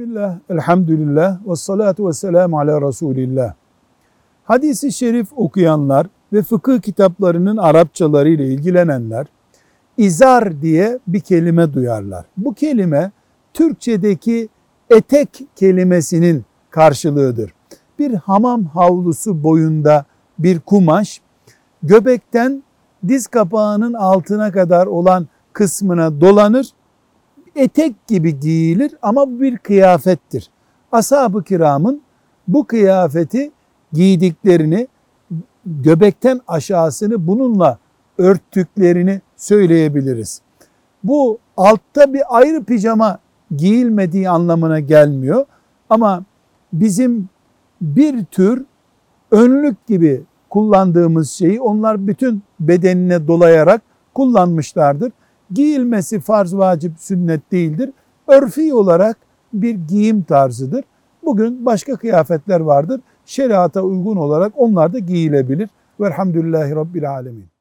Bismillah, elhamdülillah, ve salatu ve selamu ala Resulillah. Hadisi şerif okuyanlar ve fıkıh kitaplarının Arapçaları ile ilgilenenler, izar diye bir kelime duyarlar. Bu kelime Türkçedeki etek kelimesinin karşılığıdır. Bir hamam havlusu boyunda bir kumaş, göbekten diz kapağının altına kadar olan kısmına dolanır, etek gibi giyilir ama bu bir kıyafettir. Ashab-ı kiramın bu kıyafeti giydiklerini, göbekten aşağısını bununla örttüklerini söyleyebiliriz. Bu altta bir ayrı pijama giyilmediği anlamına gelmiyor. Ama bizim bir tür önlük gibi kullandığımız şeyi onlar bütün bedenine dolayarak kullanmışlardır. Giyilmesi farz, vacip, sünnet değildir. Örfi olarak bir giyim tarzıdır. Bugün başka kıyafetler vardır. Şeriata uygun olarak onlar da giyilebilir. Velhamdülillahi Rabbil Alemin.